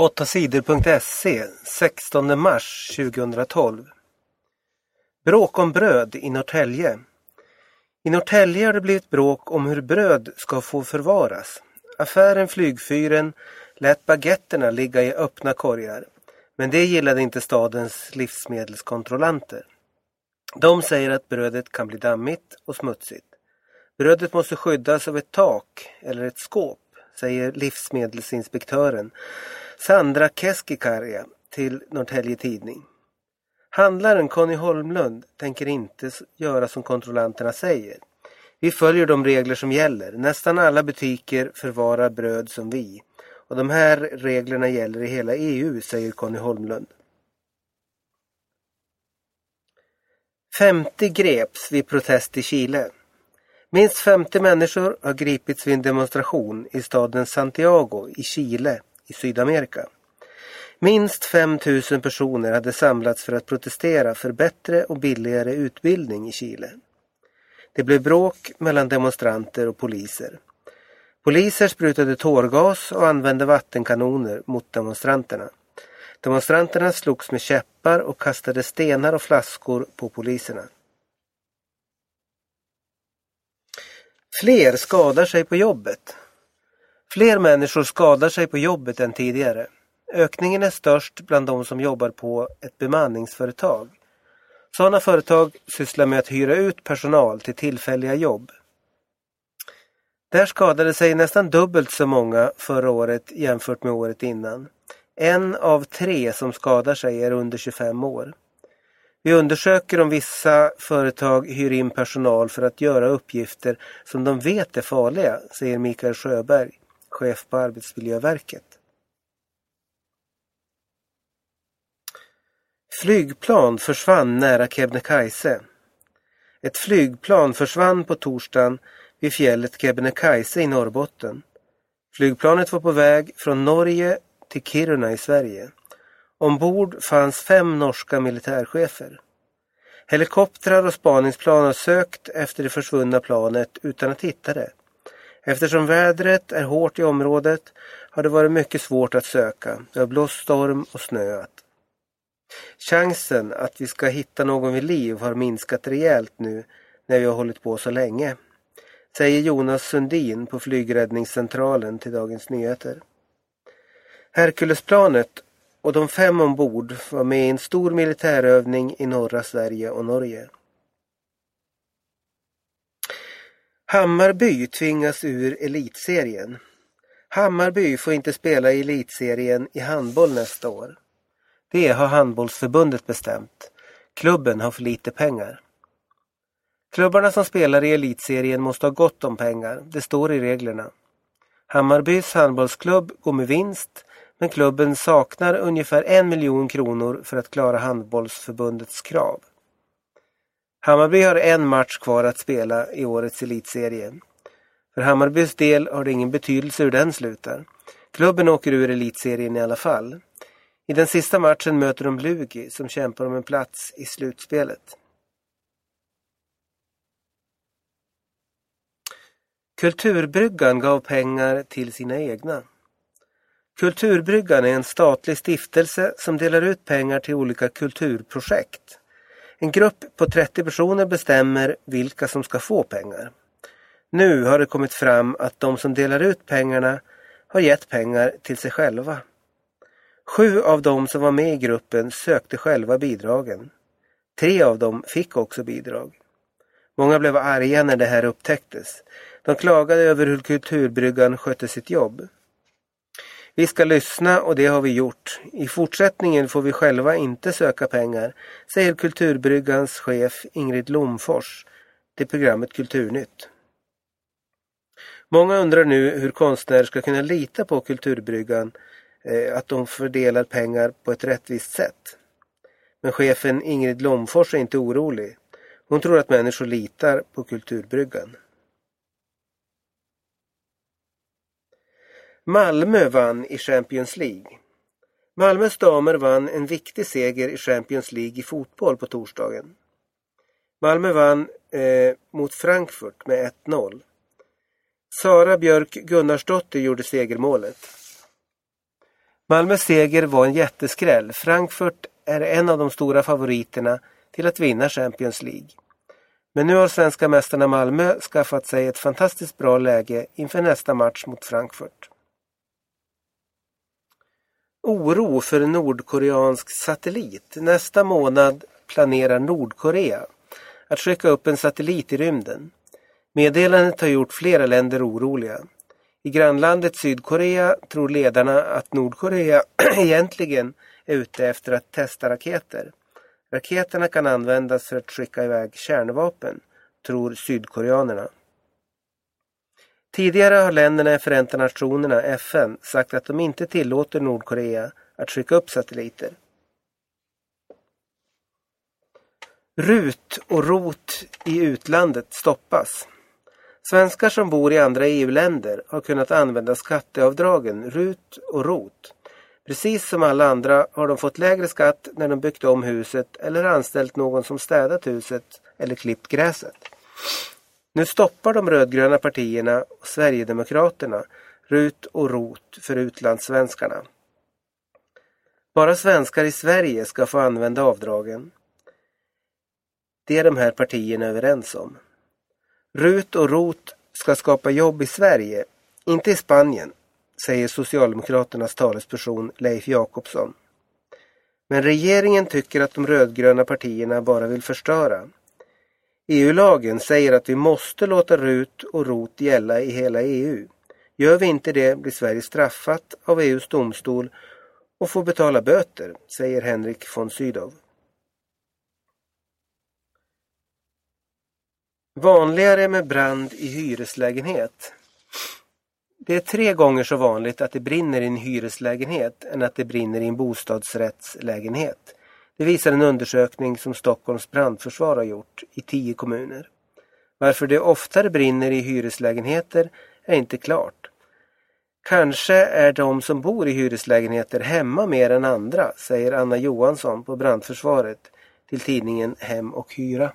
8 sidor.se 16 mars 2012 Bråk om bröd i Norrtälje. I Norrtälje har det blivit bråk om hur bröd ska få förvaras. Affären Flygfyren lät baguetterna ligga i öppna korgar. Men det gillade inte stadens livsmedelskontrollanter. De säger att brödet kan bli dammigt och smutsigt. Brödet måste skyddas av ett tak eller ett skåp, säger livsmedelsinspektören Sandra Keskikarja till Norrtälje Tidning. Handlaren Conny Holmlund tänker inte göra som kontrollanterna säger. Vi följer de regler som gäller. Nästan alla butiker förvarar bröd som vi. Och de här reglerna gäller i hela EU, säger Conny Holmlund. 50 greps vid protest i Chile. Minst 50 människor har gripits vid en demonstration i staden Santiago i Chile i Sydamerika. Minst 5 000 personer hade samlats för att protestera för bättre och billigare utbildning i Chile. Det blev bråk mellan demonstranter och poliser. Poliser sprutade tårgas och använde vattenkanoner mot demonstranterna. Demonstranterna slogs med käppar och kastade stenar och flaskor på poliserna. Fler skadar sig på jobbet. Fler människor skadar sig på jobbet än tidigare. Ökningen är störst bland de som jobbar på ett bemanningsföretag. Sådana företag sysslar med att hyra ut personal till tillfälliga jobb. Där skadade sig nästan dubbelt så många förra året jämfört med året innan. En av tre som skadar sig är under 25 år. Vi undersöker om vissa företag hyr in personal för att göra uppgifter som de vet är farliga, säger Mikael Sjöberg, chef på Arbetsmiljöverket. Flygplan försvann nära Kebnekaise. Ett flygplan försvann på torsdagen vid fjället Kebnekaise i Norrbotten. Flygplanet var på väg från Norge till Kiruna i Sverige. Ombord fanns fem norska militärchefer. Helikoptrar och spaningsplan har sökt efter det försvunna planet utan att hitta det. Eftersom vädret är hårt i området har det varit mycket svårt att söka. Det har blåst storm och snöat. Chansen att vi ska hitta någon vid liv har minskat rejält nu när vi har hållit på så länge. Säger Jonas Sundin på flygräddningscentralen till Dagens Nyheter. Herkulesplanet och de fem ombord var med i en stor militärövning i norra Sverige och Norge. Hammarby tvingas ur elitserien. Hammarby får inte spela i elitserien i handboll nästa år. Det har handbollsförbundet bestämt. Klubben har för lite pengar. Klubbarna som spelar i elitserien måste ha gott om pengar. Det står i reglerna. Hammarbys handbollsklubb går med vinst men klubben saknar ungefär en miljon kronor för att klara handbollsförbundets krav. Hammarby har en match kvar att spela i årets elitserie. För Hammarbys del har det ingen betydelse hur den slutar. Klubben åker ur elitserien i alla fall. I den sista matchen möter de Lugi som kämpar om en plats i slutspelet. Kulturbryggan gav pengar till sina egna. Kulturbryggan är en statlig stiftelse som delar ut pengar till olika kulturprojekt. En grupp på 30 personer bestämmer vilka som ska få pengar. Nu har det kommit fram att de som delar ut pengarna har gett pengar till sig själva. Sju av dem som var med i gruppen sökte själva bidragen. Tre av dem fick också bidrag. Många blev arga när det här upptäcktes. De klagade över hur Kulturbryggan skötte sitt jobb. Vi ska lyssna och det har vi gjort. I fortsättningen får vi själva inte söka pengar, säger Kulturbryggans chef Ingrid Lomfors till programmet Kulturnytt. Många undrar nu hur konstnärer ska kunna lita på Kulturbryggan, eh, att de fördelar pengar på ett rättvist sätt. Men chefen Ingrid Lomfors är inte orolig. Hon tror att människor litar på Kulturbryggan. Malmö vann i Champions League. Malmös damer vann en viktig seger i Champions League i fotboll på torsdagen. Malmö vann eh, mot Frankfurt med 1-0. Sara Björk Gunnarsdotter gjorde segermålet. Malmös seger var en jätteskräll. Frankfurt är en av de stora favoriterna till att vinna Champions League. Men nu har svenska mästarna Malmö skaffat sig ett fantastiskt bra läge inför nästa match mot Frankfurt. Oro för nordkoreansk satellit. Nästa månad planerar Nordkorea att skicka upp en satellit i rymden. Meddelandet har gjort flera länder oroliga. I grannlandet Sydkorea tror ledarna att Nordkorea egentligen är ute efter att testa raketer. Raketerna kan användas för att skicka iväg kärnvapen, tror sydkoreanerna. Tidigare har länderna i Förenta Nationerna, FN, sagt att de inte tillåter Nordkorea att skicka upp satelliter. RUT och ROT i utlandet stoppas. Svenskar som bor i andra EU-länder har kunnat använda skatteavdragen RUT och ROT. Precis som alla andra har de fått lägre skatt när de byggt om huset eller anställt någon som städat huset eller klippt gräset. Nu stoppar de rödgröna partierna och Sverigedemokraterna RUT och ROT för utlandssvenskarna. Bara svenskar i Sverige ska få använda avdragen. Det är de här partierna överens om. RUT och ROT ska skapa jobb i Sverige, inte i Spanien, säger Socialdemokraternas talesperson Leif Jakobsson. Men regeringen tycker att de rödgröna partierna bara vill förstöra. EU-lagen säger att vi måste låta RUT och ROT gälla i hela EU. Gör vi inte det blir Sverige straffat av EUs domstol och får betala böter, säger Henrik von Sydow. Vanligare med brand i hyreslägenhet. Det är tre gånger så vanligt att det brinner i en hyreslägenhet än att det brinner i en bostadsrättslägenhet. Det visar en undersökning som Stockholms brandförsvar har gjort i tio kommuner. Varför det oftare brinner i hyreslägenheter är inte klart. Kanske är de som bor i hyreslägenheter hemma mer än andra, säger Anna Johansson på brandförsvaret till tidningen Hem och Hyra.